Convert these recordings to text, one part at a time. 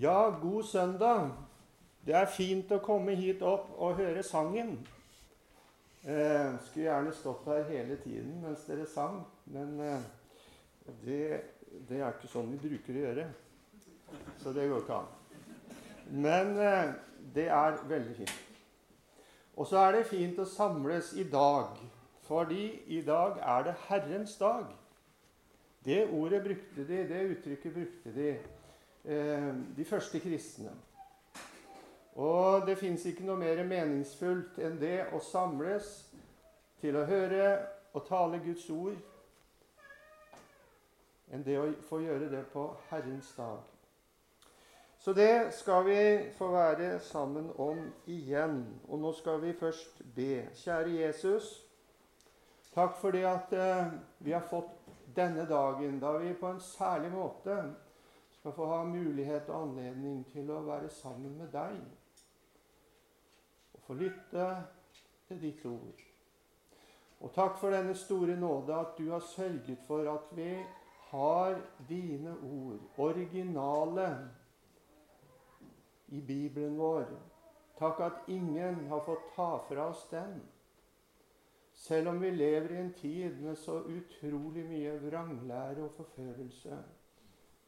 Ja, god søndag. Det er fint å komme hit opp og høre sangen. Eh, skulle gjerne stått her hele tiden mens dere sang, men eh, det, det, er ikke sånn vi bruker å gjøre. Så det går ikke an. Men eh, det er veldig fint. Og så er det fint å samles i dag, fordi i dag er det Herrens dag. Det ordet brukte de, det uttrykket brukte de de første kristne. Og det fins ikke noe mer meningsfullt enn det å samles til å høre og tale Guds ord, enn det å få gjøre det på Herrens dag. Så det skal vi få være sammen om igjen. Og nå skal vi først be. Kjære Jesus, takk for det at eh, vi har fått denne dagen, da vi på en særlig måte skal få ha mulighet og anledning til å være sammen med deg og få lytte til ditt ord. Og takk for denne store nåde at du har sørget for at vi har dine ord, originale, i Bibelen vår. Takk at ingen har fått ta fra oss den. Selv om vi lever i en tid med så utrolig mye vranglære og forførelse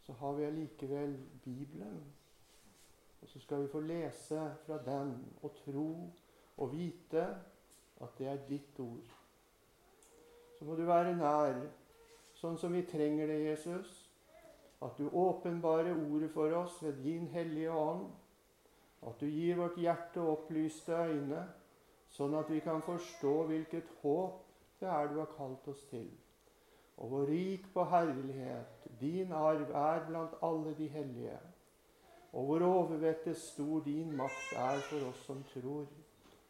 så har vi allikevel Bibelen. Og så skal vi få lese fra den og tro og vite at det er ditt ord. Så må du være nær, sånn som vi trenger det, Jesus. At du åpenbarer ordet for oss ved din hellige ånd. At du gir vårt hjerte opplyste øyne, sånn at vi kan forstå hvilket håp det er du har kalt oss til og hvor rik på herlighet din arv er blant alle de hellige, og hvor overvettet stor din makt er for oss som tror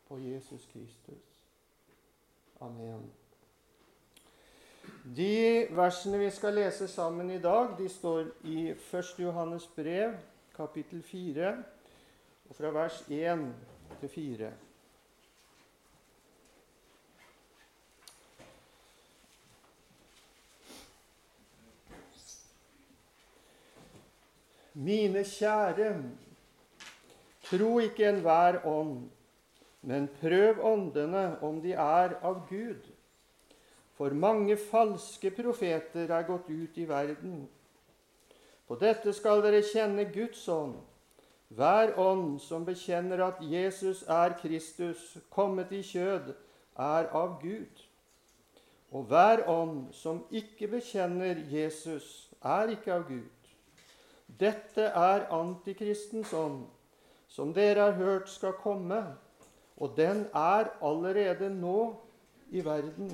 på Jesus Kristus. Amen. De versene vi skal lese sammen i dag, de står i 1. Johannes brev, kapittel 4, og fra vers 1 til 4. Mine kjære, tro ikke enhver ånd, men prøv åndene om de er av Gud. For mange falske profeter er gått ut i verden. På dette skal dere kjenne Guds ånd. Hver ånd som bekjenner at Jesus er Kristus, kommet i kjød, er av Gud. Og hver ånd som ikke bekjenner Jesus, er ikke av Gud. Dette er antikristens ånd, som dere har hørt skal komme, og den er allerede nå i verden.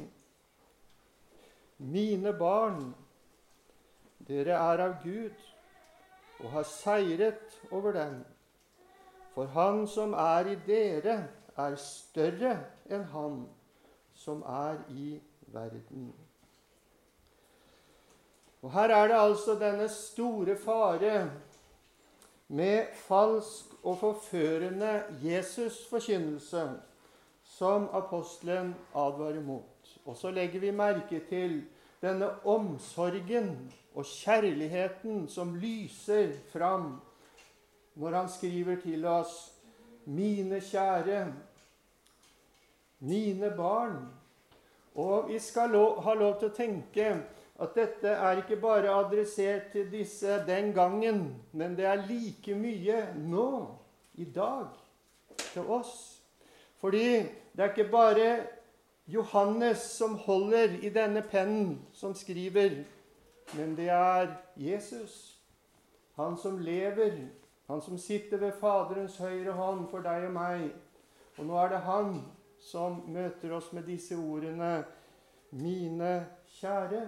Mine barn, dere er av Gud og har seiret over dem. For han som er i dere, er større enn han som er i verden. Og Her er det altså denne store fare med falsk og forførende Jesus-forkynnelse som apostelen advarer mot. Og så legger vi merke til denne omsorgen og kjærligheten som lyser fram når han skriver til oss 'Mine kjære, mine barn'. Og vi skal lov, ha lov til å tenke at dette er ikke bare adressert til disse den gangen, men det er like mye nå, i dag, til oss. Fordi det er ikke bare Johannes som holder i denne pennen som skriver, men det er Jesus. Han som lever, han som sitter ved Faderens høyre hånd for deg og meg. Og nå er det han som møter oss med disse ordene, mine kjære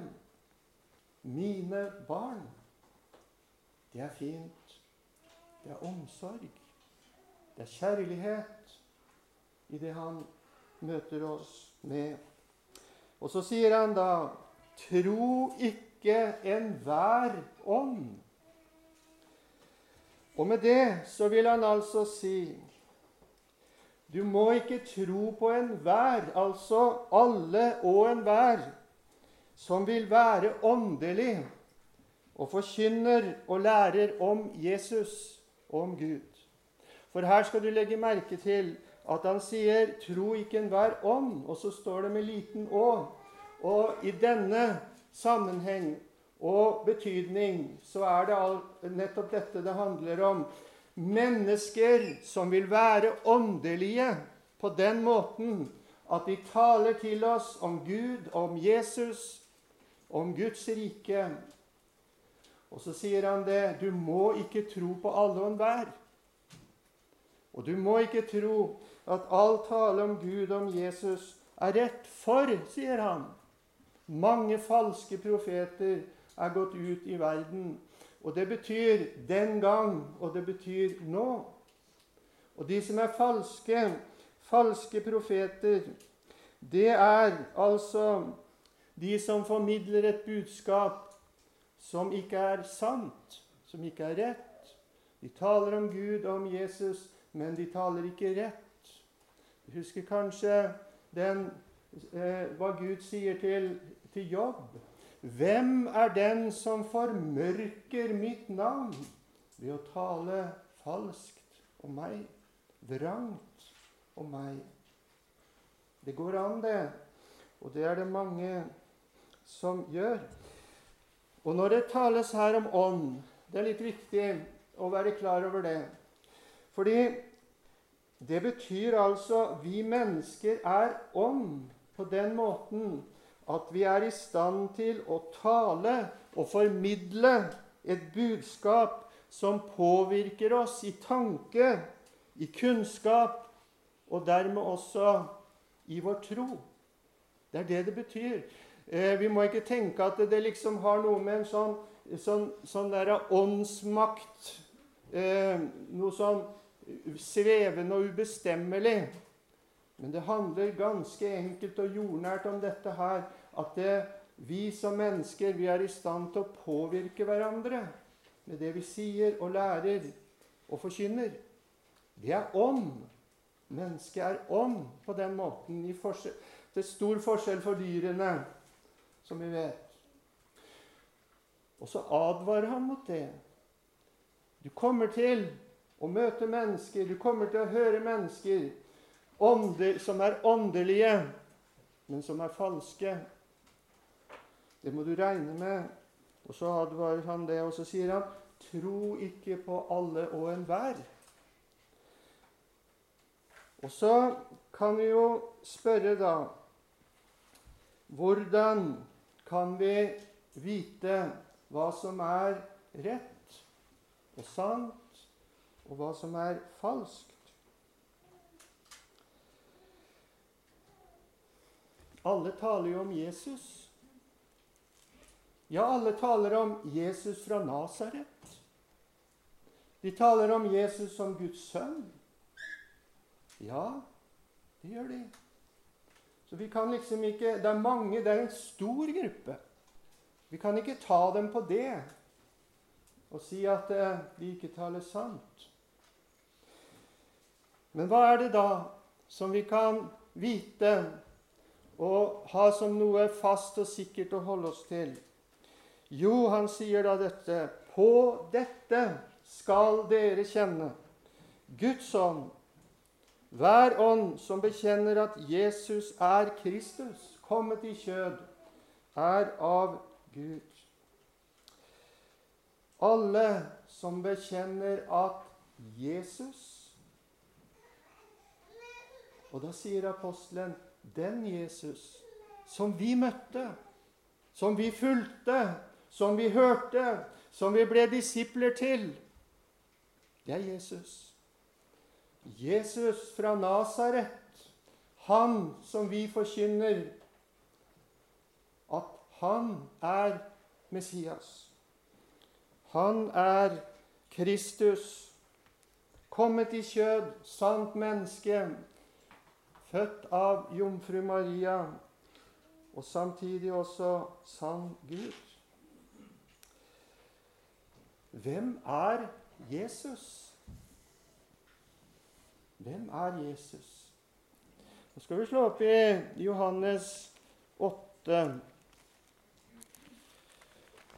mine barn. Det er fint. Det er omsorg. Det er kjærlighet i det han møter oss med. Og så sier han da Tro ikke enhver ånd. Og med det så vil han altså si du må ikke tro på enhver, altså alle og enhver som vil være åndelig og forkynner og lærer om Jesus, og om Gud. For her skal du legge merke til at han sier 'tro ikke enhver ånd', og så står det med liten å. Og i denne sammenheng og betydning så er det nettopp dette det handler om. Mennesker som vil være åndelige på den måten at de taler til oss om Gud, om Jesus, om Guds rike. Og så sier han det du må ikke tro på alle og enhver. Og du må ikke tro at all tale om Gud om Jesus er rett. For, sier han, mange falske profeter er gått ut i verden. Og det betyr den gang, og det betyr nå. Og de som er falske, falske profeter, det er altså de som formidler et budskap som ikke er sant, som ikke er rett. De taler om Gud og om Jesus, men de taler ikke rett. Du husker kanskje den, eh, hva Gud sier til, til Jobb. Hvem er den som formørker mitt navn ved å tale falskt om meg, vrangt om meg? Det går an, det. Og det er det mange som gjør. Og når det tales her om ånd Det er litt viktig å være klar over det. Fordi det betyr altså vi mennesker er ånd på den måten at vi er i stand til å tale og formidle et budskap som påvirker oss i tanke, i kunnskap og dermed også i vår tro. Det er det det betyr. Eh, vi må ikke tenke at det liksom har noe med en sånn, sånn, sånn der åndsmakt eh, Noe sånn svevende og ubestemmelig. Men det handler ganske enkelt og jordnært om dette her. At det, vi som mennesker vi er i stand til å påvirke hverandre med det vi sier og lærer og forkynner. Det er ånd. Mennesket er ånd på den måten. er stor forskjell for dyrene som vi vet. Og så advarer han mot det. Du kommer til å møte mennesker, du kommer til å høre mennesker ånder, som er åndelige, men som er falske. Det må du regne med. Og så advarer han det, og så sier han tro ikke på alle og enhver. Og så kan vi jo spørre, da Hvordan kan vi vite hva som er rett og sant, og hva som er falskt. Alle taler jo om Jesus. Ja, alle taler om Jesus fra Nasaret. De taler om Jesus som Guds sønn. Ja, det gjør de. Så vi kan liksom ikke Det er mange, det er en stor gruppe. Vi kan ikke ta dem på det og si at eh, de ikke taler sant. Men hva er det da som vi kan vite og ha som noe fast og sikkert å holde oss til? Jo, han sier da dette På dette skal dere kjenne Guds ånd hver ånd som bekjenner at Jesus er Kristus, kommet i kjød, er av Gud. Alle som bekjenner at Jesus Og da sier apostelen den Jesus som vi møtte, som vi fulgte, som vi hørte, som vi ble disipler til, det er Jesus. Jesus fra Nasaret, han som vi forkynner at han er Messias. Han er Kristus, kommet i kjød, sant menneske, født av jomfru Maria, og samtidig også sann Gud. Hvem er Jesus? Hvem er Jesus? Nå skal vi slå opp i Johannes 8.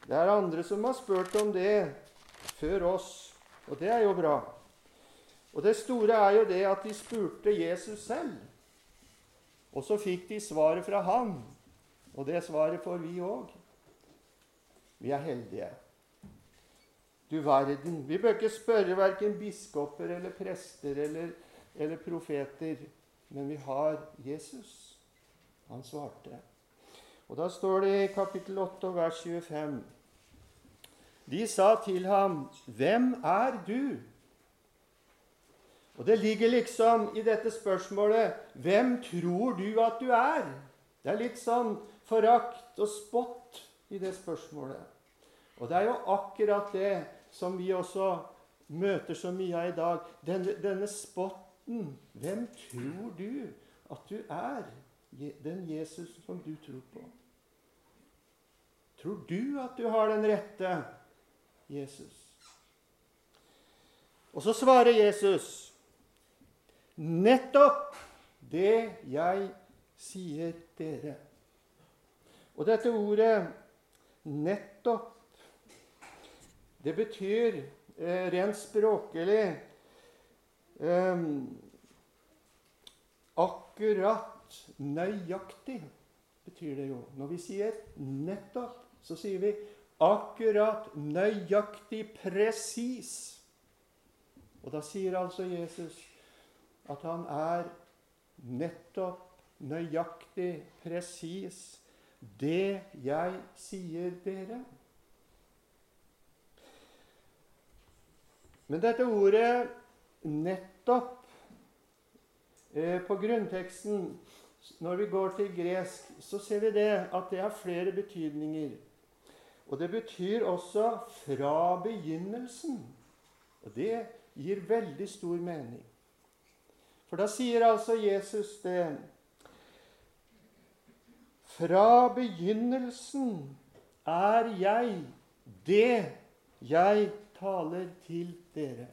Det er andre som har spurt om det før oss. Og det er jo bra. Og det store er jo det at de spurte Jesus selv. Og så fikk de svaret fra han. Og det svaret får vi òg. Vi er heldige. Du verden. Vi bør ikke spørre verken biskoper eller prester eller, eller profeter, men vi har Jesus. Han svarte. Og Da står det i kapittel 8 vers 25 De sa til ham, 'Hvem er du?' Og Det ligger liksom i dette spørsmålet 'Hvem tror du at du er?' Det er litt sånn forakt og spott i det spørsmålet. Og det er jo akkurat det som vi også møter så mye av i dag. Denne, denne spotten. Hvem tror du at du er? Den Jesus som du tror på. Tror du at du har den rette Jesus? Og så svarer Jesus nettopp det jeg sier dere. Og dette ordet 'nettopp' Det betyr eh, rent språklig eh, akkurat, nøyaktig, betyr det jo. Når vi sier 'nettopp', så sier vi akkurat, nøyaktig, presis. Og da sier altså Jesus at han er nettopp, nøyaktig, presis det jeg sier dere. Men dette ordet 'nettopp' eh, på grunnteksten Når vi går til gresk, så ser vi det at det har flere betydninger. Og det betyr også 'fra begynnelsen'. Og det gir veldig stor mening. For da sier altså Jesus det Fra begynnelsen er jeg det jeg taler til dere.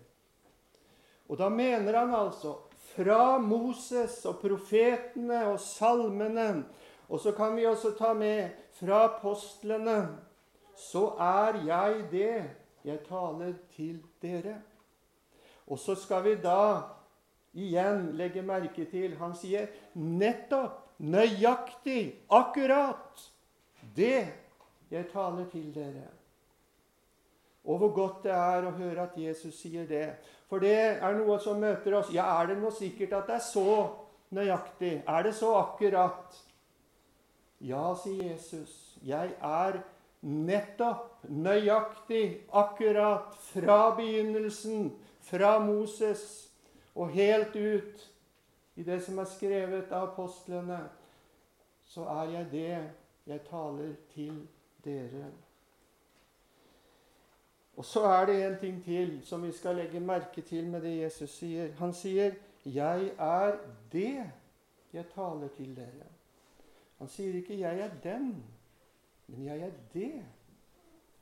Og da mener han altså fra Moses og profetene og salmene, og så kan vi også ta med fra apostlene, så er jeg det jeg taler til dere. Og så skal vi da igjen legge merke til Han sier nettopp, nøyaktig, akkurat det jeg taler til dere. Og hvor godt det er å høre at Jesus sier det. For det er noe som møter oss. Ja, er det noe sikkert at det er så nøyaktig? Er det så akkurat? Ja, sier Jesus. Jeg er nettopp, nøyaktig, akkurat fra begynnelsen, fra Moses og helt ut i det som er skrevet av apostlene, så er jeg det jeg taler til dere. Og så er det en ting til som vi skal legge merke til med det Jesus sier. Han sier, 'Jeg er det jeg taler til dere'. Han sier ikke 'jeg er den', men 'jeg er det'.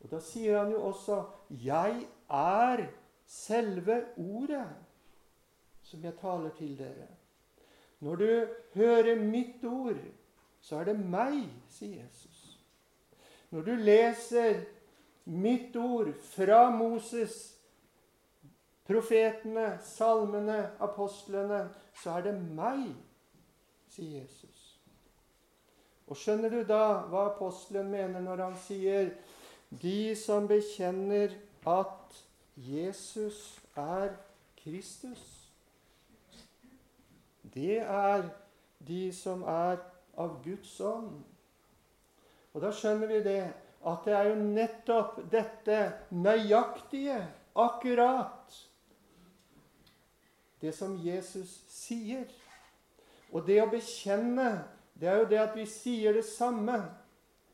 Og Da sier han jo også 'jeg er selve ordet som jeg taler til dere'. Når du hører mitt ord, så er det meg, sier Jesus. Når du leser mitt ord fra Moses, profetene, salmene, apostlene, så er det meg, sier Jesus. Og skjønner du da hva apostelen mener når han sier de som bekjenner at Jesus er Kristus? Det er de som er av Guds ånd. Og da skjønner vi det at det er jo nettopp dette nøyaktige, akkurat, det som Jesus sier. Og det å bekjenne, det er jo det at vi sier det samme.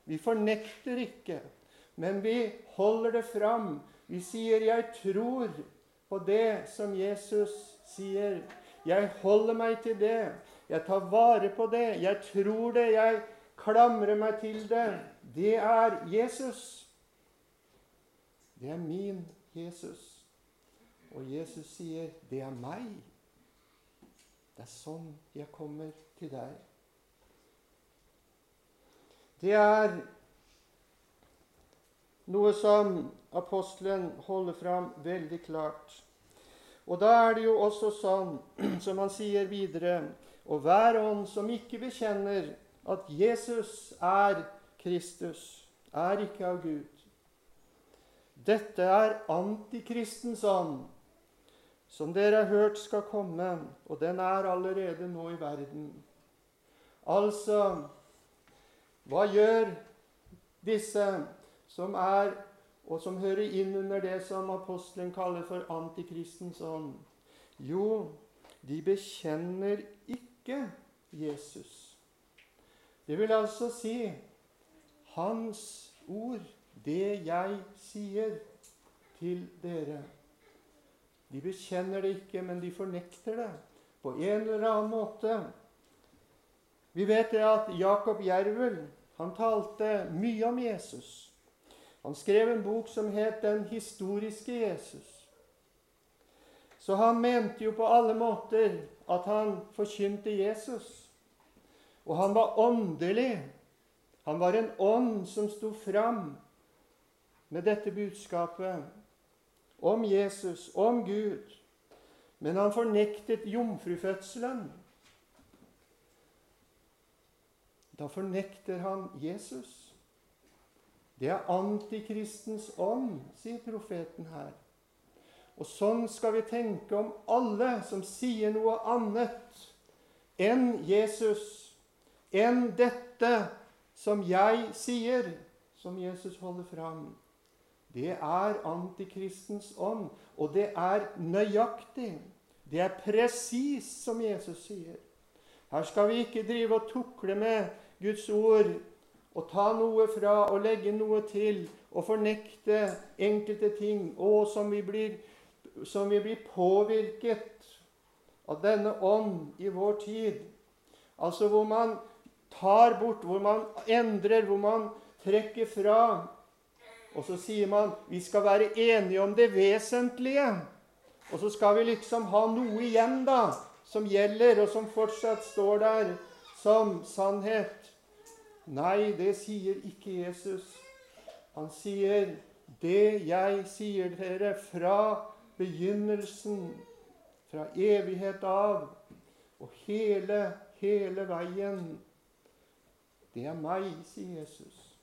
Vi fornekter ikke, men vi holder det fram. Vi sier 'Jeg tror på det som Jesus sier'. Jeg holder meg til det. Jeg tar vare på det. Jeg tror det. Jeg klamrer meg til det. Det er Jesus. Det er min Jesus. Og Jesus sier, 'Det er meg'. Det er sånn jeg kommer til deg. Det er noe som apostelen holder fram veldig klart. Og da er det jo også sånn, som han sier videre, og hver ånd som ikke bekjenner at Jesus er Kristus, er ikke av Gud. Dette er antikristens ånd, som dere har hørt skal komme, og den er allerede nå i verden. Altså, hva gjør disse som er og som hører inn under det som apostelen kaller for antikristens ånd? Jo, de bekjenner ikke Jesus. Det vil altså si hans ord, det jeg sier til dere. De bekjenner det ikke, men de fornekter det på en eller annen måte. Vi vet det at Jakob Jervel han talte mye om Jesus. Han skrev en bok som het 'Den historiske Jesus'. Så han mente jo på alle måter at han forkynte Jesus. Og han var åndelig. Han var en ånd som sto fram med dette budskapet om Jesus, om Gud. Men han fornektet jomfrufødselen. Da fornekter han Jesus. Det er antikristens ånd, sier profeten her. Og sånn skal vi tenke om alle som sier noe annet enn Jesus, enn dette som jeg sier, som Jesus holder fram. Det er antikristens ånd, og det er nøyaktig. Det er presis som Jesus sier. Her skal vi ikke drive og tukle med Guds ord og ta noe fra og legge noe til og fornekte enkelte ting, og som vi blir, som vi blir påvirket av denne ånd i vår tid. Altså hvor man tar bort, hvor man endrer, hvor man trekker fra. Og så sier man vi skal være enige om det vesentlige. Og så skal vi liksom ha noe igjen da, som gjelder, og som fortsatt står der som sannhet. Nei, det sier ikke Jesus. Han sier, 'Det jeg sier dere fra begynnelsen, fra evighet av, og hele, hele veien, det er meg', sier Jesus.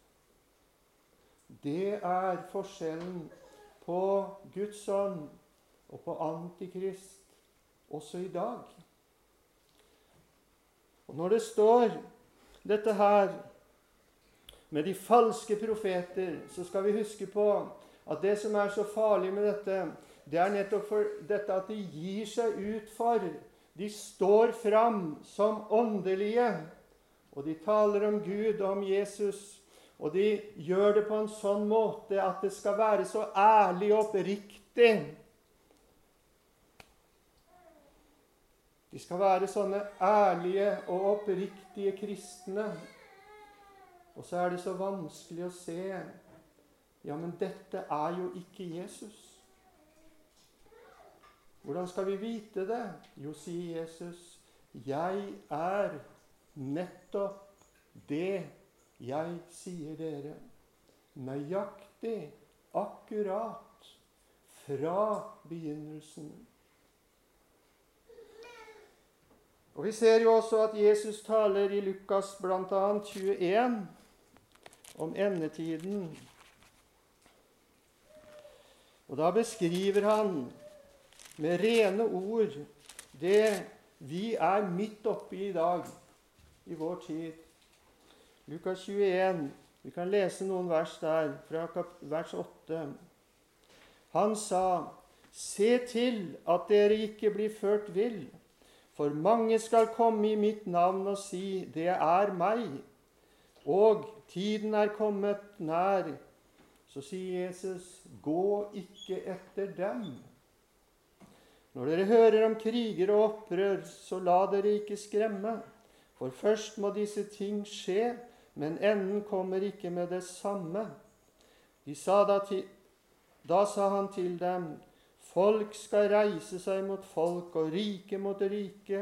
Det er forskjellen på Guds ånd og på Antikrist også i dag. Og når det står dette her med de falske profeter, så skal vi huske på at det som er så farlig med dette, det er nettopp for dette at de gir seg ut for De står fram som åndelige, og de taler om Gud og om Jesus. Og de gjør det på en sånn måte at det skal være så ærlig og oppriktig. De skal være sånne ærlige og oppriktige kristne. Og så er det så vanskelig å se Ja, men dette er jo ikke Jesus. Hvordan skal vi vite det? Jo, sier Jesus, 'Jeg er nettopp det jeg sier dere.' Nøyaktig, akkurat, fra begynnelsen. Og Vi ser jo også at Jesus taler i Lukas bl.a. 21 om endetiden. Og da beskriver han med rene ord det vi er midt oppi i dag, i vår tid. Lukas 21. Vi kan lese noen vers der, fra vers 8. Han sa, Se til at dere ikke blir ført vill, for mange skal komme i mitt navn og si, Det er meg og tiden er kommet nær, så sier Jesus, gå ikke etter dem. Når dere hører om kriger og opprør, så la dere ikke skremme. For først må disse ting skje, men enden kommer ikke med det samme. De sa da, til, da sa han til dem, folk skal reise seg mot folk og rike mot rike.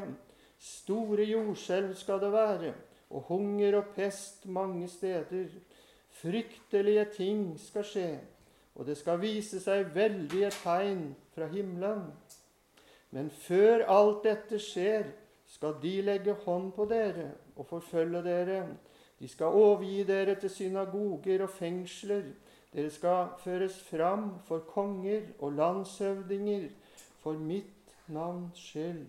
Store jordskjelv skal det være og hunger og pest mange steder. Fryktelige ting skal skje, og det skal vise seg veldige tegn fra himmelen. Men før alt dette skjer, skal de legge hånd på dere og forfølge dere. De skal overgi dere til synagoger og fengsler. Dere skal føres fram for konger og landshøvdinger for mitt navns skyld.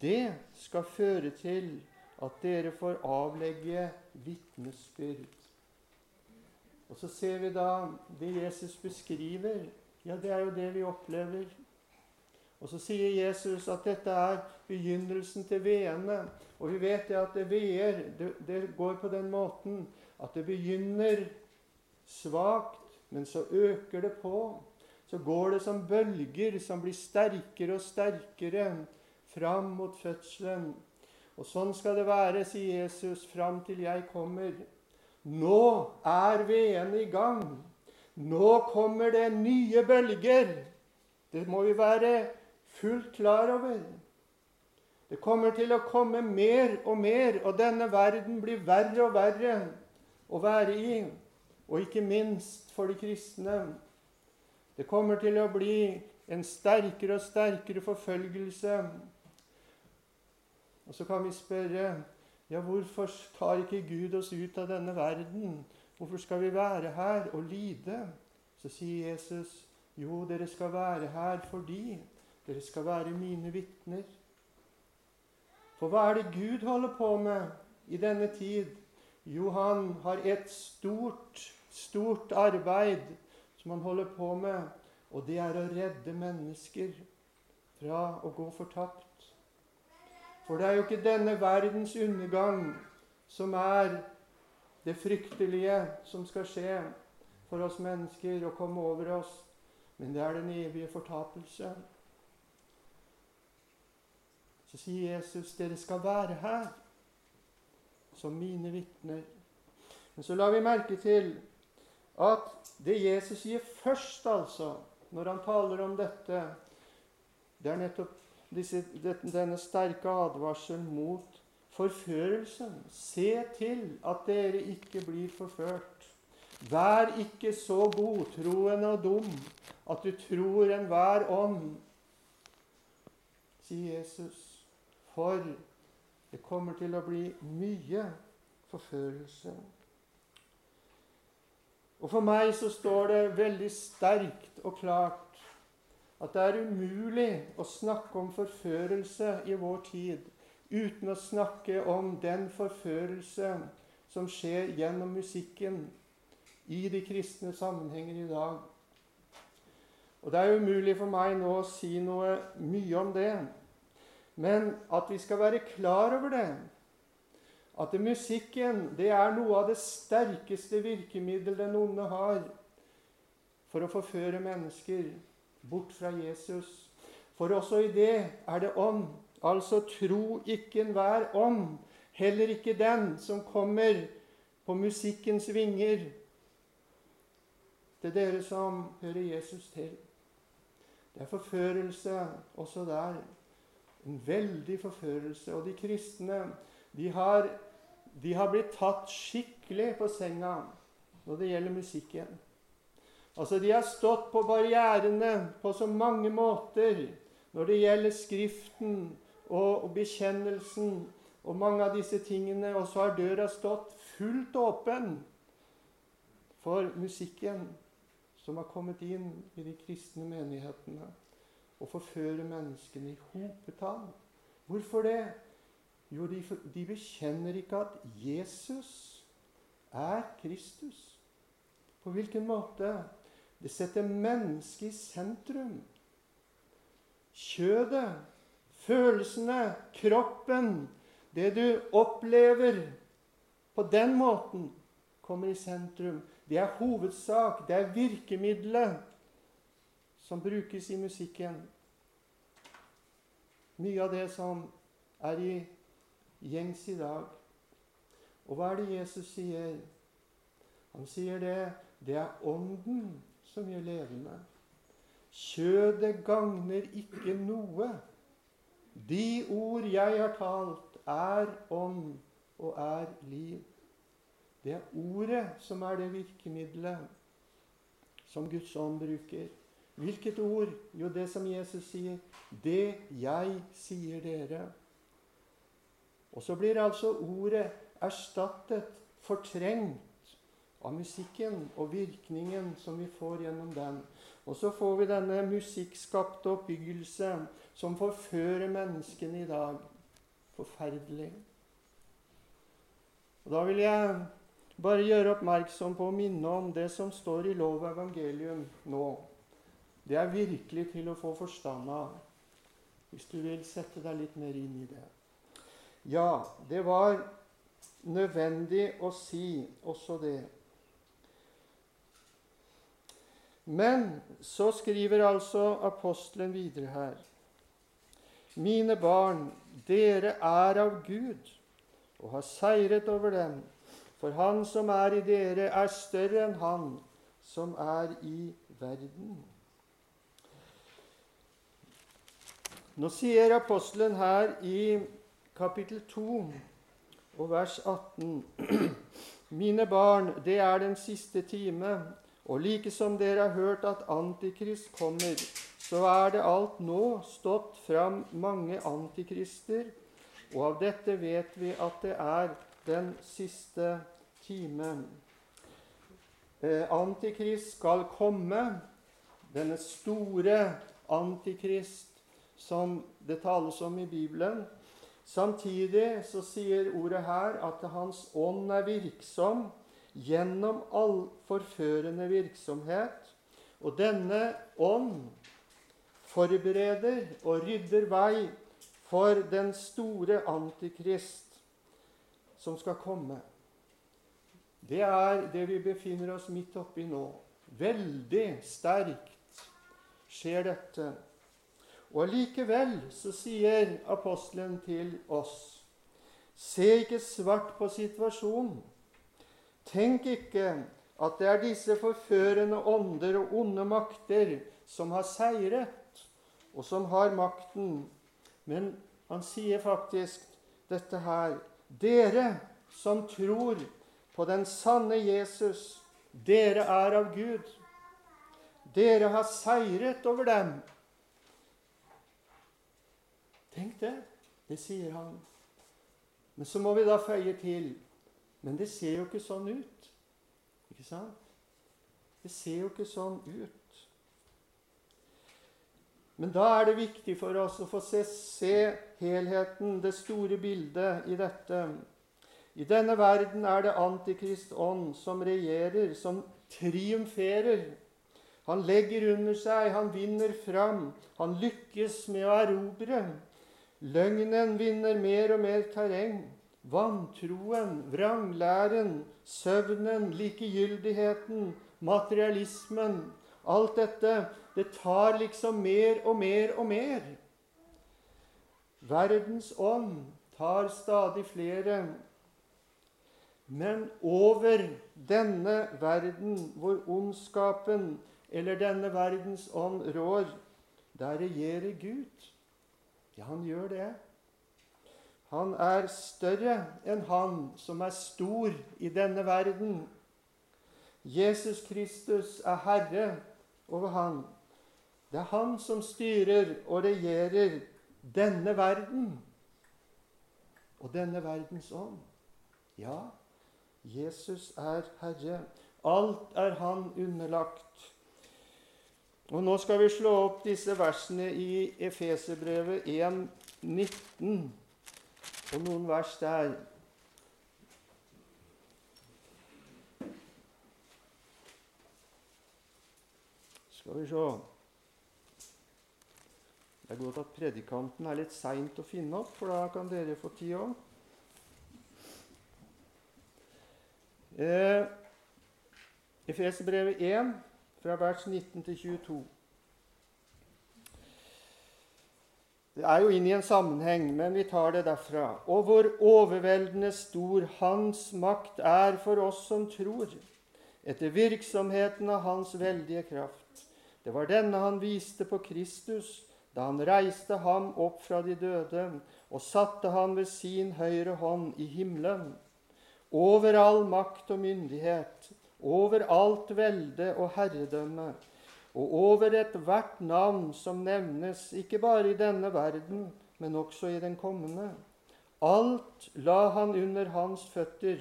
Det skal føre til at dere får avlegge vitnesbyrd. Og så ser vi da det Jesus beskriver. Ja, det er jo det vi opplever. Og så sier Jesus at dette er begynnelsen til veene. Og vi vet det at det veer. Det, det går på den måten at det begynner svakt, men så øker det på. Så går det som bølger som blir sterkere og sterkere fram mot fødselen. Og sånn skal det være, sier Jesus, fram til jeg kommer. Nå er veene i gang. Nå kommer det nye bølger. Det må vi være fullt klar over. Det kommer til å komme mer og mer, og denne verden blir verre og verre å være i. Og ikke minst for de kristne. Det kommer til å bli en sterkere og sterkere forfølgelse og så kan vi spørre ja, hvorfor tar ikke Gud oss ut av denne verden? Hvorfor skal vi være her og lide? Så sier Jesus, jo, dere skal være her fordi dere skal være mine vitner. For hva er det Gud holder på med i denne tid? Jo, han har et stort, stort arbeid som han holder på med, og det er å redde mennesker fra å gå fortapt. For det er jo ikke denne verdens undergang som er det fryktelige som skal skje for oss mennesker og komme over oss, men det er den evige fortapelse. Så sier Jesus, dere skal være her som mine vitner. Men så la vi merke til at det Jesus sier først, altså, når han taler om dette, det er nettopp disse, denne sterke advarselen mot forførelsen. Se til at dere ikke blir forført. Vær ikke så godtroende og dum at du tror enhver ånd, sier Jesus. For det kommer til å bli mye forførelse. Og For meg så står det veldig sterkt og klart at det er umulig å snakke om forførelse i vår tid uten å snakke om den forførelse som skjer gjennom musikken i de kristne sammenhenger i dag. Og Det er umulig for meg nå å si noe mye om det, men at vi skal være klar over det. At musikken det er noe av det sterkeste virkemiddelet den onde har for å forføre mennesker bort fra Jesus. For også i det er det ånd. Altså tro ikke enhver ånd, heller ikke den som kommer på musikkens vinger. Det er dere som hører Jesus til. Det er forførelse også der. En veldig forførelse. Og de kristne de har, de har blitt tatt skikkelig på senga når det gjelder musikken. Altså, De har stått på barrierene på så mange måter når det gjelder Skriften og, bekjennelsen og mange av disse tingene, og så har døra stått fullt åpen for musikken som har kommet inn i de kristne menighetene og forfører menneskene i hopetall. Hvorfor det? Jo, de, de bekjenner ikke at Jesus er Kristus. På hvilken måte? Det setter mennesket i sentrum. Kjødet, følelsene, kroppen, det du opplever på den måten, kommer i sentrum. Det er hovedsak, det er virkemidlet som brukes i musikken. Mye av det som er i gjengs i dag. Og hva er det Jesus sier? Han sier det det er Ånden som gjør levende. Kjødet gagner ikke noe. De ord jeg har talt, er ånd og er liv. Det er ordet som er det virkemidlet som Guds ånd bruker. Hvilket ord? Jo, det som Jesus sier. Det jeg sier dere. Og så blir altså ordet erstattet, fortrengt, av musikken og virkningen som vi får gjennom den. Og så får vi denne musikkskapte oppbyggelse som forfører menneskene i dag. Forferdelig. Og Da vil jeg bare gjøre oppmerksom på å minne om det som står i lov og evangelium nå. Det er virkelig til å få forstand av, hvis du vil sette deg litt mer inn i det. Ja, det var nødvendig å si også det. Men så skriver altså apostelen videre her. Mine barn, dere er av Gud og har seiret over dem. For han som er i dere, er større enn han som er i verden. Nå sier apostelen her i kapittel 2 og vers 18.: Mine barn, det er den siste time, og like som dere har hørt at Antikrist kommer, så er det alt nå stått fram mange antikrister, og av dette vet vi at det er den siste time. Eh, antikrist skal komme, denne store antikrist som det tales om i Bibelen. Samtidig så sier ordet her at Hans ånd er virksom gjennom all forførende virksomhet. Og denne ånd forbereder og rydder vei for den store antikrist som skal komme. Det er det vi befinner oss midt oppi nå. Veldig sterkt skjer dette. Og likevel så sier apostelen til oss Se ikke svart på situasjonen. Tenk ikke at det er disse forførende ånder og onde makter som har seiret, og som har makten. Men han sier faktisk dette her Dere som tror på den sanne Jesus, dere er av Gud. Dere har seiret over dem Tenk det. Det sier han. Men så må vi da føye til Men det ser jo ikke sånn ut. Ikke sant? Det ser jo ikke sånn ut. Men da er det viktig for oss å få se, se helheten, det store bildet i dette. I denne verden er det Antikrist ånd som regjerer, som triumferer. Han legger under seg, han vinner fram, han lykkes med å erobre. Løgnen vinner mer og mer terreng. Vantroen, vranglæren, søvnen, likegyldigheten, materialismen Alt dette, det tar liksom mer og mer og mer. Verdens ånd tar stadig flere. Men over denne verden, hvor ondskapen eller denne verdens ånd rår, der regjerer Gud. Ja, han gjør det. Han er større enn han som er stor i denne verden. Jesus Kristus er herre over han. Det er han som styrer og regjerer denne verden og denne verdens ånd. Ja, Jesus er herre. Alt er han underlagt. Og Nå skal vi slå opp disse versene i Efeserbrevet 1, 19, og noen vers der. Skal vi se Det er godt at predikanten er litt seint å finne opp, for da kan dere få tid òg. Eh, Efeserbrevet 1 fra vers 19 til 22. Det er jo inn i en sammenheng, men vi tar det derfra. Og hvor overveldende stor Hans makt er for oss som tror, etter virksomheten av Hans veldige kraft. Det var denne han viste på Kristus da han reiste ham opp fra de døde og satte ham ved sin høyre hånd i himmelen. over all makt og myndighet, over alt velde og herredømme, og over ethvert navn som nevnes, ikke bare i denne verden, men også i den kommende. Alt la han under hans føtter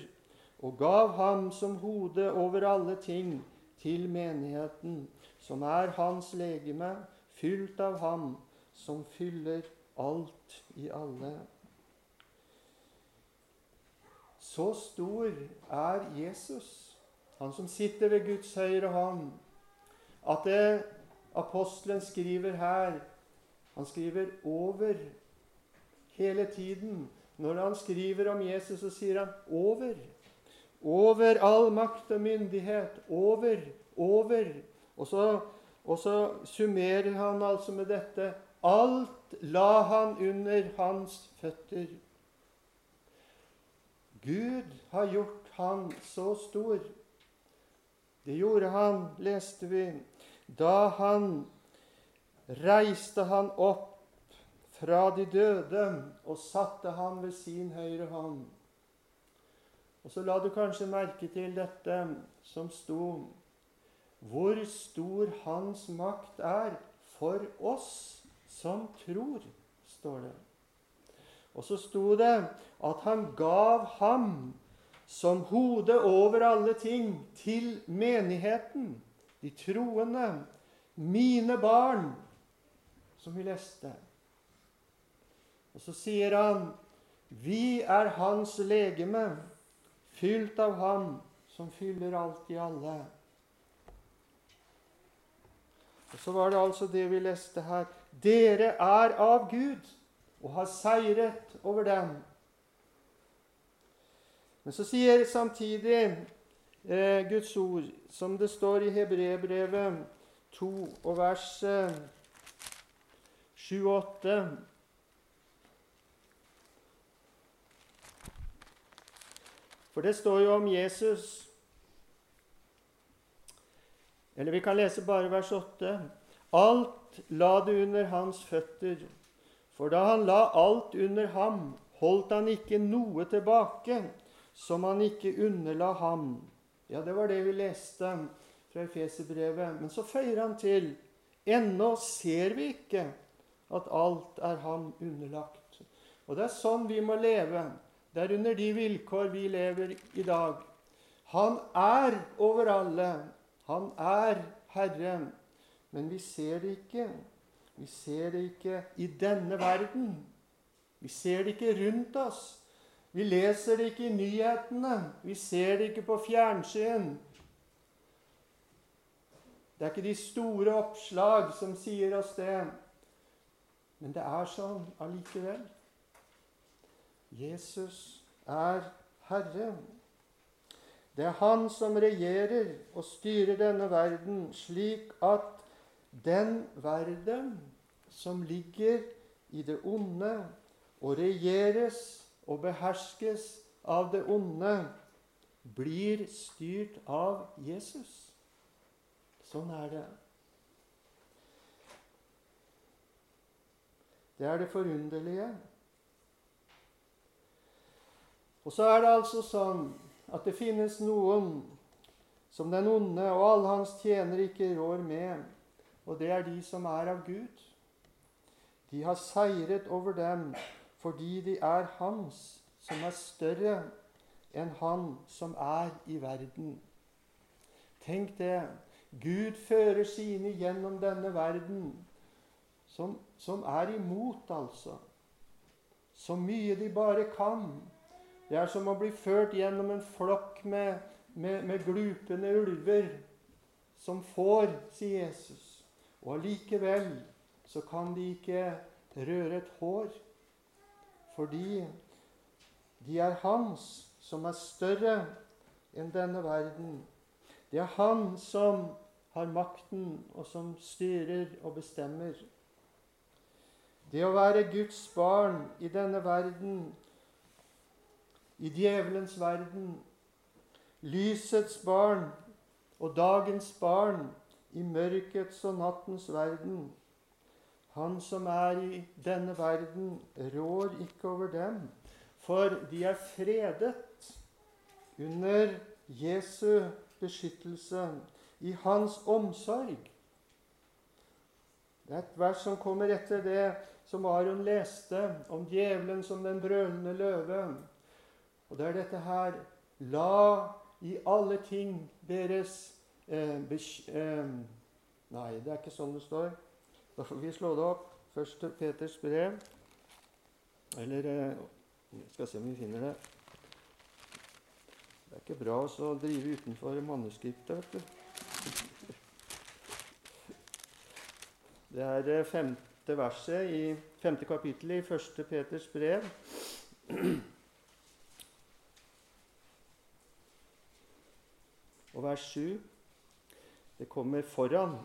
og gav ham som hode over alle ting til menigheten, som er hans legeme, fylt av ham som fyller alt i alle. Så stor er Jesus, han som sitter ved Guds høyre hånd, at det apostelen skriver her Han skriver 'over' hele tiden. Når han skriver om Jesus, så sier han 'over'. Over all makt og myndighet. Over, over. Og så, og så summerer han altså med dette Alt la han under hans føtter. Gud har gjort han så stor. Det gjorde han, leste vi, da han reiste han opp fra de døde og satte han ved sin høyre hånd. Og så la du kanskje merke til dette som sto Hvor stor hans makt er for oss som tror, står det. Og så sto det at han gav ham som hode over alle ting til menigheten, de troende, mine barn, som vi leste. Og så sier han, vi er hans legeme, fylt av ham som fyller alt i alle. Og Så var det altså det vi leste her. Dere er av Gud og har seiret over dem. Men så sier samtidig eh, Guds ord, som det står i Hebrebrevet 2 og vers eh, 7-8 For det står jo om Jesus. Eller vi kan lese bare vers 8. Alt la du under hans føtter, for da han la alt under ham, holdt han ikke noe tilbake som han ikke underla ham. Ja, det var det vi leste fra Efeserbrevet. Men så føyer han til ennå ser vi ikke at alt er ham underlagt. Og det er sånn vi må leve. Det er under de vilkår vi lever i dag. Han er over alle. Han er Herren. Men vi ser det ikke. Vi ser det ikke i denne verden. Vi ser det ikke rundt oss. Vi leser det ikke i nyhetene. Vi ser det ikke på fjernsyn. Det er ikke de store oppslag som sier oss det. Men det er sånn allikevel. Jesus er Herre. Det er Han som regjerer og styrer denne verden, slik at den verden som ligger i det onde og regjeres og beherskes av det onde, blir styrt av Jesus. Sånn er det. Det er det forunderlige. Og så er det altså sånn at det finnes noen som den onde og alle hans tjenere ikke rår med, og det er de som er av Gud. De har seiret over dem fordi de er hans, som er større enn han som er i verden. Tenk det. Gud fører sine gjennom denne verden, som, som er imot, altså. Så mye de bare kan. Det er som å bli ført gjennom en flokk med, med, med glupende ulver som får, sier Jesus. Og allikevel så kan de ikke røre et hår, fordi de er hans som er større enn denne verden. Det er han som har makten, og som styrer og bestemmer. Det å være Guds barn i denne verden i djevelens verden, lysets barn og dagens barn i mørkets og nattens verden. Han som er i denne verden, rår ikke over dem, for de er fredet under Jesu beskyttelse, i hans omsorg. Det er et vers som kommer etter det som Aron leste om djevelen som den brølende løve. Og det er dette her La i alle ting deres eh, eh, Nei, det er ikke sånn det står. Da får vi slå det opp. Første Peters brev. Eller vi Skal se om vi finner det. Det er ikke bra å drive utenfor manuskriptet, vet du. Det er det femte verset i femte kapittel i første Peters brev. Og vers 7. Det kommer foran.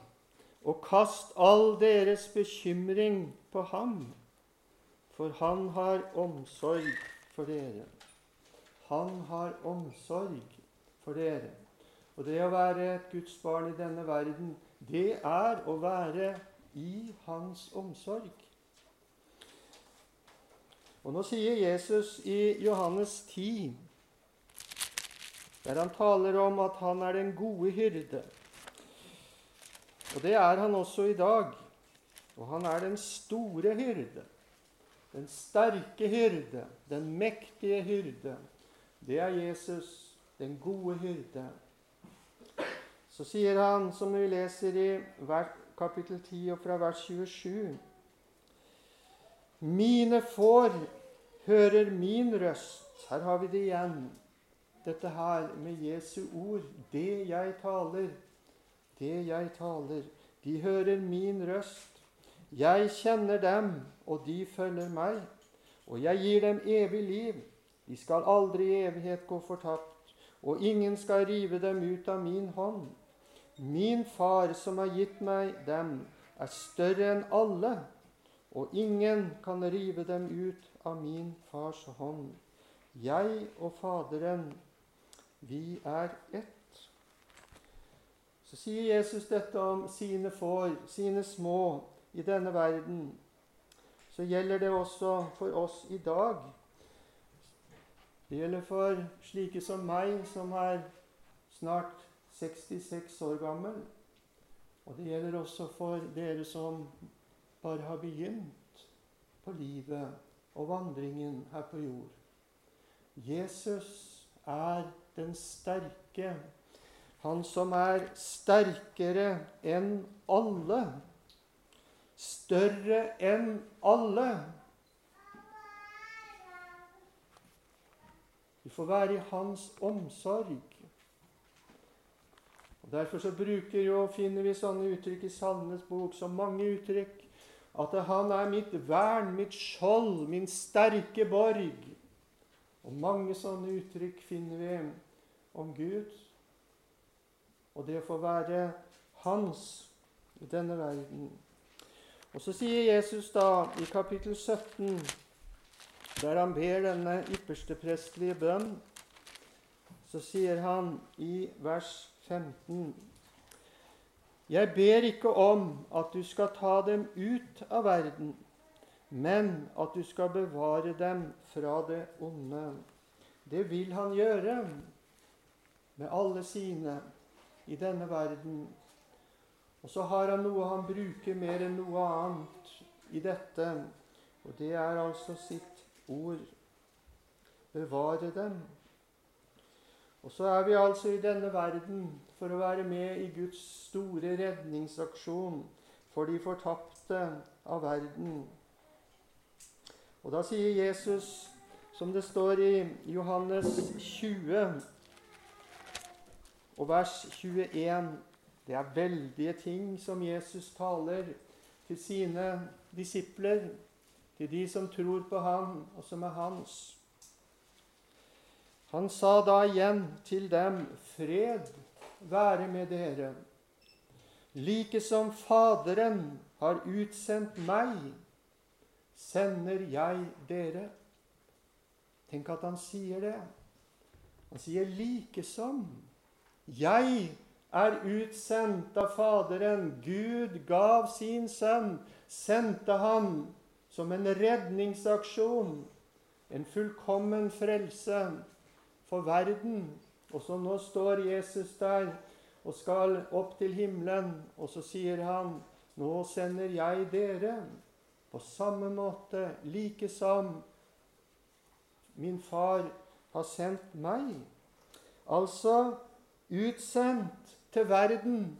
Og kast all deres bekymring på ham, for han har omsorg for dere. Han har omsorg for dere. Og det å være et Guds barn i denne verden, det er å være i hans omsorg. Og Nå sier Jesus i Johannes 10, der han taler om at han er den gode hyrde. Og det er han også i dag. Og han er den store hyrde, den sterke hyrde, den mektige hyrde. Det er Jesus, den gode hyrde. Så sier han, som vi leser i kapittel 10 og fra vers 27 Mine får hører min røst. Her har vi det igjen. Dette her med Jesu ord. Det jeg taler, det jeg taler. De hører min røst. Jeg kjenner dem, og de følger meg. Og jeg gir dem evig liv. De skal aldri i evighet gå fortapt, og ingen skal rive dem ut av min hånd. Min far som har gitt meg dem, er større enn alle, og ingen kan rive dem ut av min fars hånd. Jeg og Faderen, vi er ett. Så sier Jesus dette om sine får, sine små, i denne verden. Så gjelder det også for oss i dag. Det gjelder for slike som meg, som er snart 66 år gammel. Og det gjelder også for dere som bare har begynt på livet og vandringen her på jord. Jesus er den sterke, han som er sterkere enn alle. Større enn alle. Vi får være i hans omsorg. Og Derfor så bruker jo, finner vi sånne uttrykk i Salmenes bok, så mange uttrykk, at han er mitt vern, mitt skjold, min sterke borg. Og mange sånne uttrykk finner vi om Gud og det å få være hans i denne verden. Og så sier Jesus da i kapittel 17, der han ber denne ypperste prestelige bønn, så sier han i vers 15. Jeg ber ikke om at du skal ta dem ut av verden, men at du skal bevare dem fra det onde. Det vil han gjøre med alle sine i denne verden. Og så har han noe han bruker mer enn noe annet i dette, og det er altså sitt ord. Bevare dem. Og så er vi altså i denne verden for å være med i Guds store redningsaksjon for de fortapte av verden. Og da sier Jesus, som det står i Johannes 20 og vers 21 Det er veldige ting som Jesus taler til sine disipler, til de som tror på ham, og som er hans. Han sa da igjen til dem, fred være med dere. Like som Faderen har utsendt meg, sender jeg dere. Tenk at han sier det. Han sier like som. Jeg er utsendt av Faderen. Gud gav sin sønn, sendte ham som en redningsaksjon, en fullkommen frelse for verden. Og så nå står Jesus der og skal opp til himmelen, og så sier han, 'Nå sender jeg dere på samme måte, like som min far har sendt meg.' Altså utsendt til verden.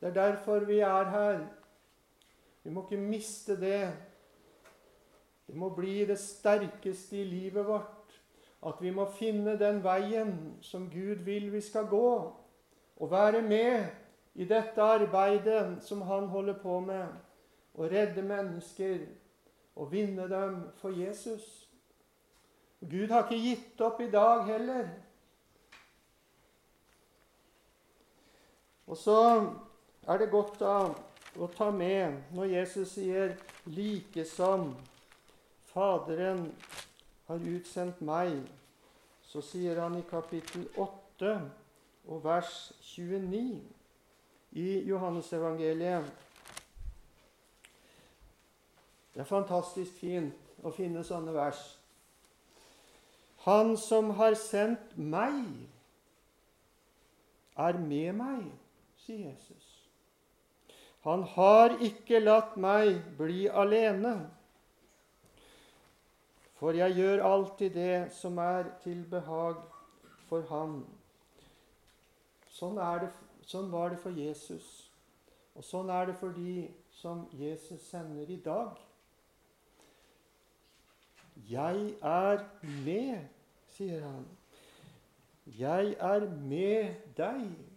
Det er derfor vi er her. Vi må ikke miste det. Det må bli det sterkeste i livet vårt. At vi må finne den veien som Gud vil vi skal gå, og være med i dette arbeidet som Han holder på med, å redde mennesker og vinne dem for Jesus. Gud har ikke gitt opp i dag heller. Og så er det godt da å ta med når Jesus sier 'like som Faderen har utsendt meg', så sier han i kapittel 8 og vers 29 i Johannesevangeliet. Det er fantastisk fint å finne sånne vers. Han som har sendt meg, er med meg, sier Jesus. Han har ikke latt meg bli alene, for jeg gjør alltid det som er til behag for ham. Sånn, det, sånn var det for Jesus, og sånn er det for de som Jesus sender i dag. Jeg er med, sier han. Jeg er med deg.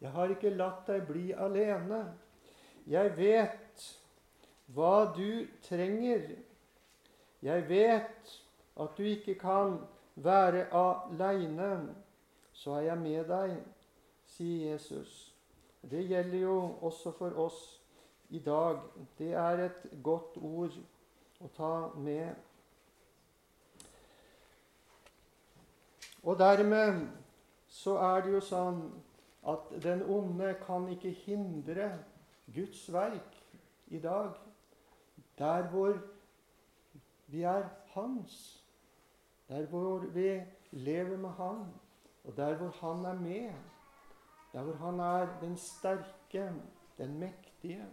Jeg har ikke latt deg bli alene. Jeg vet hva du trenger. Jeg vet at du ikke kan være aleine. Så er jeg med deg, sier Jesus. Det gjelder jo også for oss i dag. Det er et godt ord å ta med. Og dermed så er det jo sånn at den onde kan ikke hindre Guds verk i dag, der hvor vi er Hans, der hvor vi lever med Han, og der hvor Han er med, der hvor Han er den sterke, den mektige.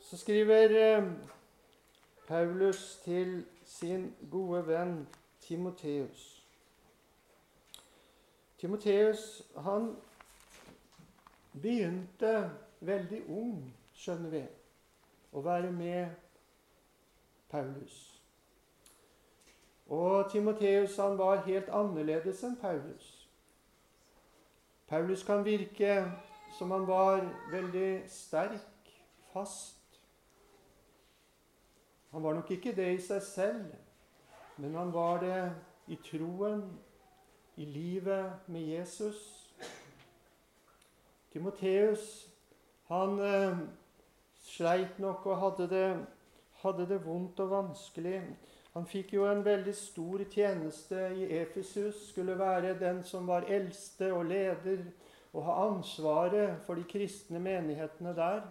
Så skriver eh, Paulus til sin gode venn Timoteus. Timoteus han begynte veldig ung, skjønner vi, å være med Paulus. Og Timoteus han var helt annerledes enn Paulus. Paulus kan virke som han var veldig sterk, fast. Han var nok ikke det i seg selv, men han var det i troen i livet med Jesus. Timoteus han eh, sleit nok og hadde det, hadde det vondt og vanskelig. Han fikk jo en veldig stor tjeneste i Efesus. Skulle være den som var eldste og leder og ha ansvaret for de kristne menighetene der.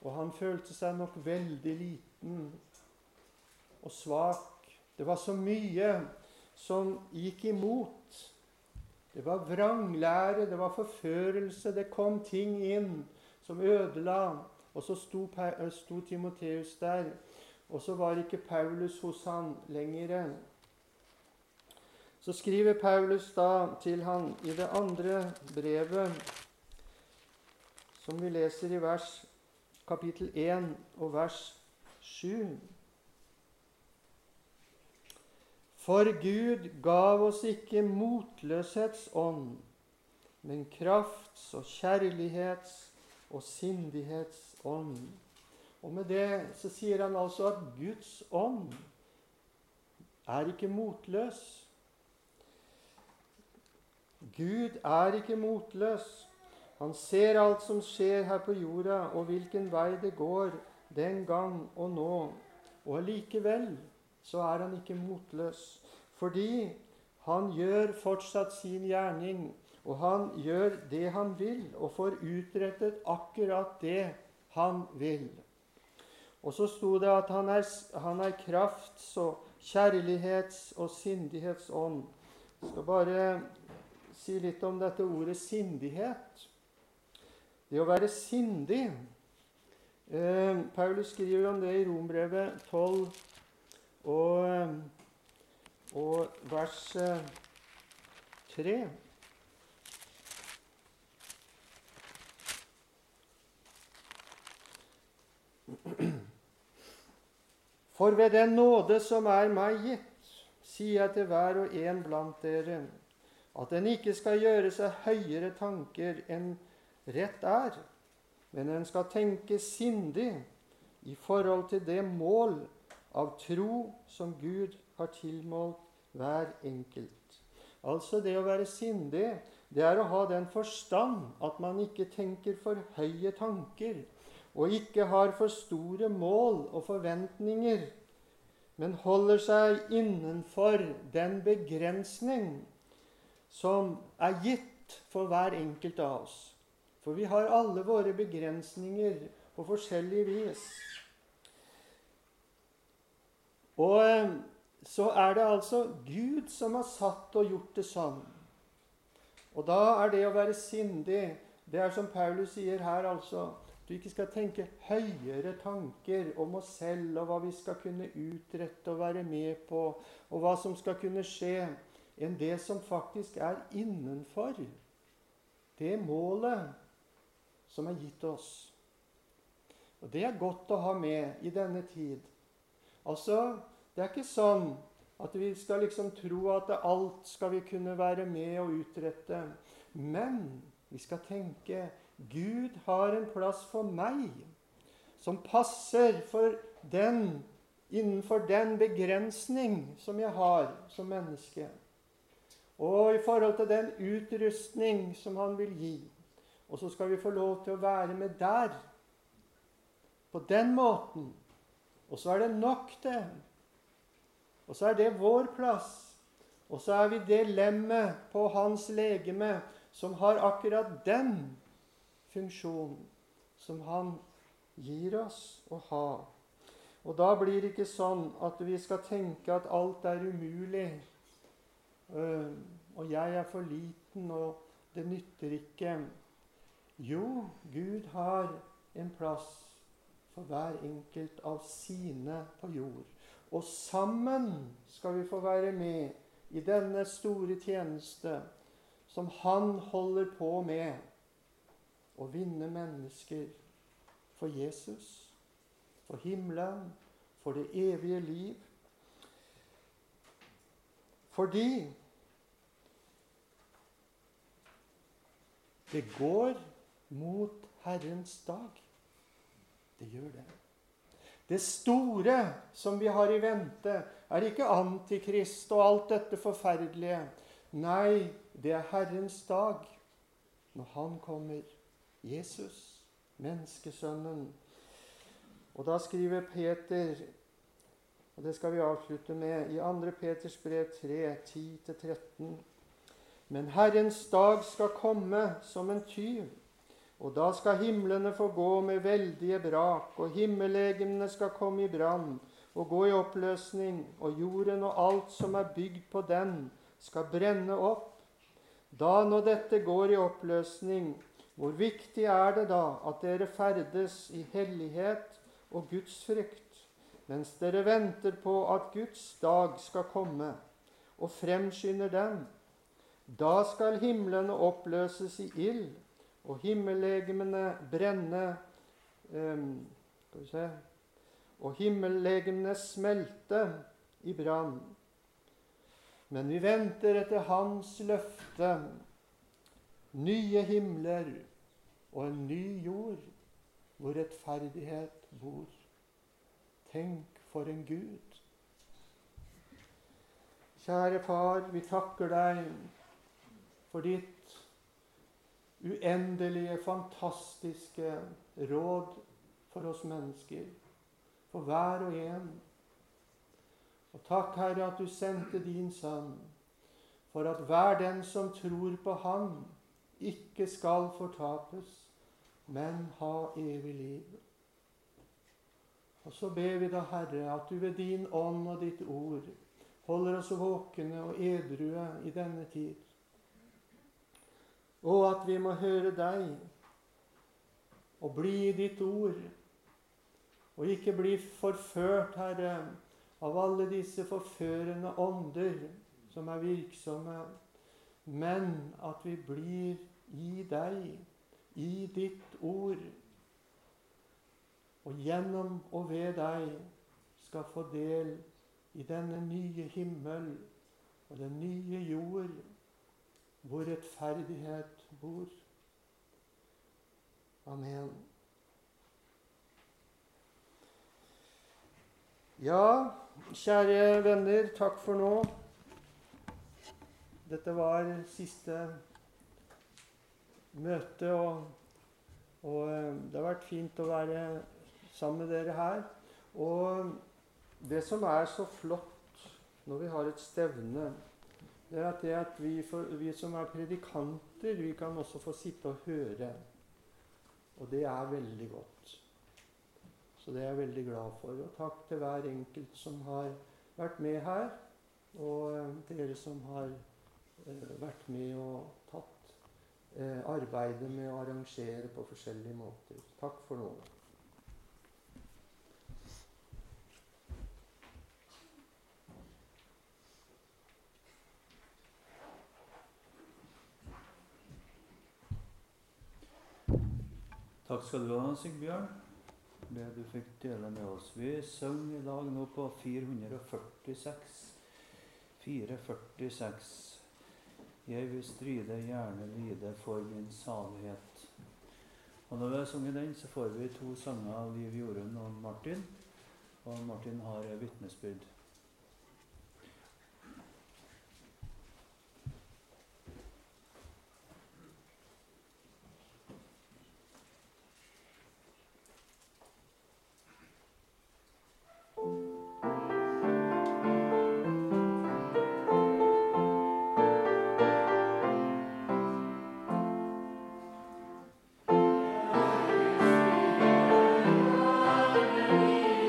Og han følte seg nok veldig liten og svak. Det var så mye som gikk imot. Det var vranglære, det var forførelse. Det kom ting inn som ødela. Og så sto, sto Timoteus der. Og så var ikke Paulus hos han lenger. Så skriver Paulus da til han i det andre brevet, som vi leser i vers kapittel 1 og vers 7. For Gud gav oss ikke motløshetsånd, men krafts- og kjærlighets- og sindighetsånd. Og med det så sier han altså at Guds ånd er ikke motløs. Gud er ikke motløs. Han ser alt som skjer her på jorda, og hvilken vei det går den gang og nå. Og allikevel så er han ikke motløs. Fordi han gjør fortsatt sin gjerning, og han gjør det han vil, og får utrettet akkurat det han vil. Og så sto det at han er, han er krafts og kjærlighets- og sindighetsånd. Jeg skal bare si litt om dette ordet sindighet. Det å være sindig eh, Paulus skriver om det i Rombrevet 12 og, og vers 3. Eh, For ved den nåde som er meg gitt, sier jeg til hver og en blant dere, at en ikke skal gjøre seg høyere tanker enn rett er, men en skal tenke sindig i forhold til det mål av tro som Gud har tilmålt hver enkelt. Altså det å være sindig, det er å ha den forstand at man ikke tenker for høye tanker, og ikke har for store mål og forventninger, men holder seg innenfor den begrensning som er gitt for hver enkelt av oss. For vi har alle våre begrensninger på forskjellig vis. Og eh, så er det altså Gud som har satt og gjort det sånn. Og da er det å være sindig Det er som Paulus sier her, altså du ikke skal tenke høyere tanker om oss selv og hva vi skal kunne utrette og være med på, og hva som skal kunne skje, enn det som faktisk er innenfor det målet som er gitt oss. Og Det er godt å ha med i denne tid. Altså, Det er ikke sånn at vi skal liksom tro at alt skal vi kunne være med og utrette. Men vi skal tenke Gud har en plass for meg som passer for den, innenfor den begrensning som jeg har som menneske. Og i forhold til den utrustning som han vil gi. Og så skal vi få lov til å være med der. På den måten. Og så er det nok, det. Og så er det vår plass. Og så er vi det lemmet på hans legeme som har akkurat den funksjonen som han gir oss å ha. Og da blir det ikke sånn at vi skal tenke at alt er umulig, øh, og jeg er for liten, og det nytter ikke. Jo, Gud har en plass for hver enkelt av sine på jord. Og sammen skal vi få være med i denne store tjeneste som Han holder på med å vinne mennesker for Jesus, for himmelen, for det evige liv. Fordi det går mot Herrens dag. Det gjør det. Det store som vi har i vente, er ikke Antikrist og alt dette forferdelige. Nei, det er Herrens dag når Han kommer. Jesus, menneskesønnen. Og da skriver Peter, og det skal vi avslutte med, i 2. Peters brev 3, 10-13 Men Herrens dag skal komme som en tyv, og da skal himlene få gå med veldige brak, og himmellegemene skal komme i brann og gå i oppløsning, og jorden og alt som er bygd på den, skal brenne opp. Da, når dette går i oppløsning, hvor viktig er det da at dere ferdes i hellighet og Guds frykt, mens dere venter på at Guds dag skal komme, og fremskynder den? Da skal himlene oppløses i ild, og himmellegemene brenne um, Skal vi se Og himmellegemene smelte i brann. Men vi venter etter Hans løfte nye himler og en ny jord hvor rettferdighet bor. Tenk for en Gud. Kjære Far, vi takker deg for ditt uendelige, fantastiske råd for oss mennesker, for hver og en. Og takk, Herre, at du sendte din sønn, for at hver den som tror på Han, ikke skal fortapes, men ha evig liv. Og så ber vi da, Herre, at du ved din ånd og ditt ord holder oss våkne og edrue i denne tid. Og at vi må høre deg og bli i ditt ord. Og ikke bli forført, Herre, av alle disse forførende ånder som er virksomme, men at vi blir i deg, i ditt ord og gjennom og ved deg skal få del i denne nye himmel og den nye jord, hvor rettferdighet bor. Amen. Ja, kjære venner, takk for nå. Dette var siste møte, og, og eh, det har vært fint å være sammen med dere her. Og det som er så flott når vi har et stevne, det er at, det at vi, for, vi, som er predikanter, vi kan også få sitte og høre. Og det er veldig godt. Så det er jeg veldig glad for. Og takk til hver enkelt som har vært med her, og eh, dere som har eh, vært med og tatt eh, arbeidet med å arrangere på forskjellige måter. Takk for nå. Takk skal du ha, Sigbjørn, det du fikk dele med oss. Vi synger i dag nå på 446. 446. Jeg vil stride, gjerne lide for min salighet. Og når vi har sunget den, så får vi to sanger av Liv Jorunn og Martin. Og Martin har vitnesbyrd.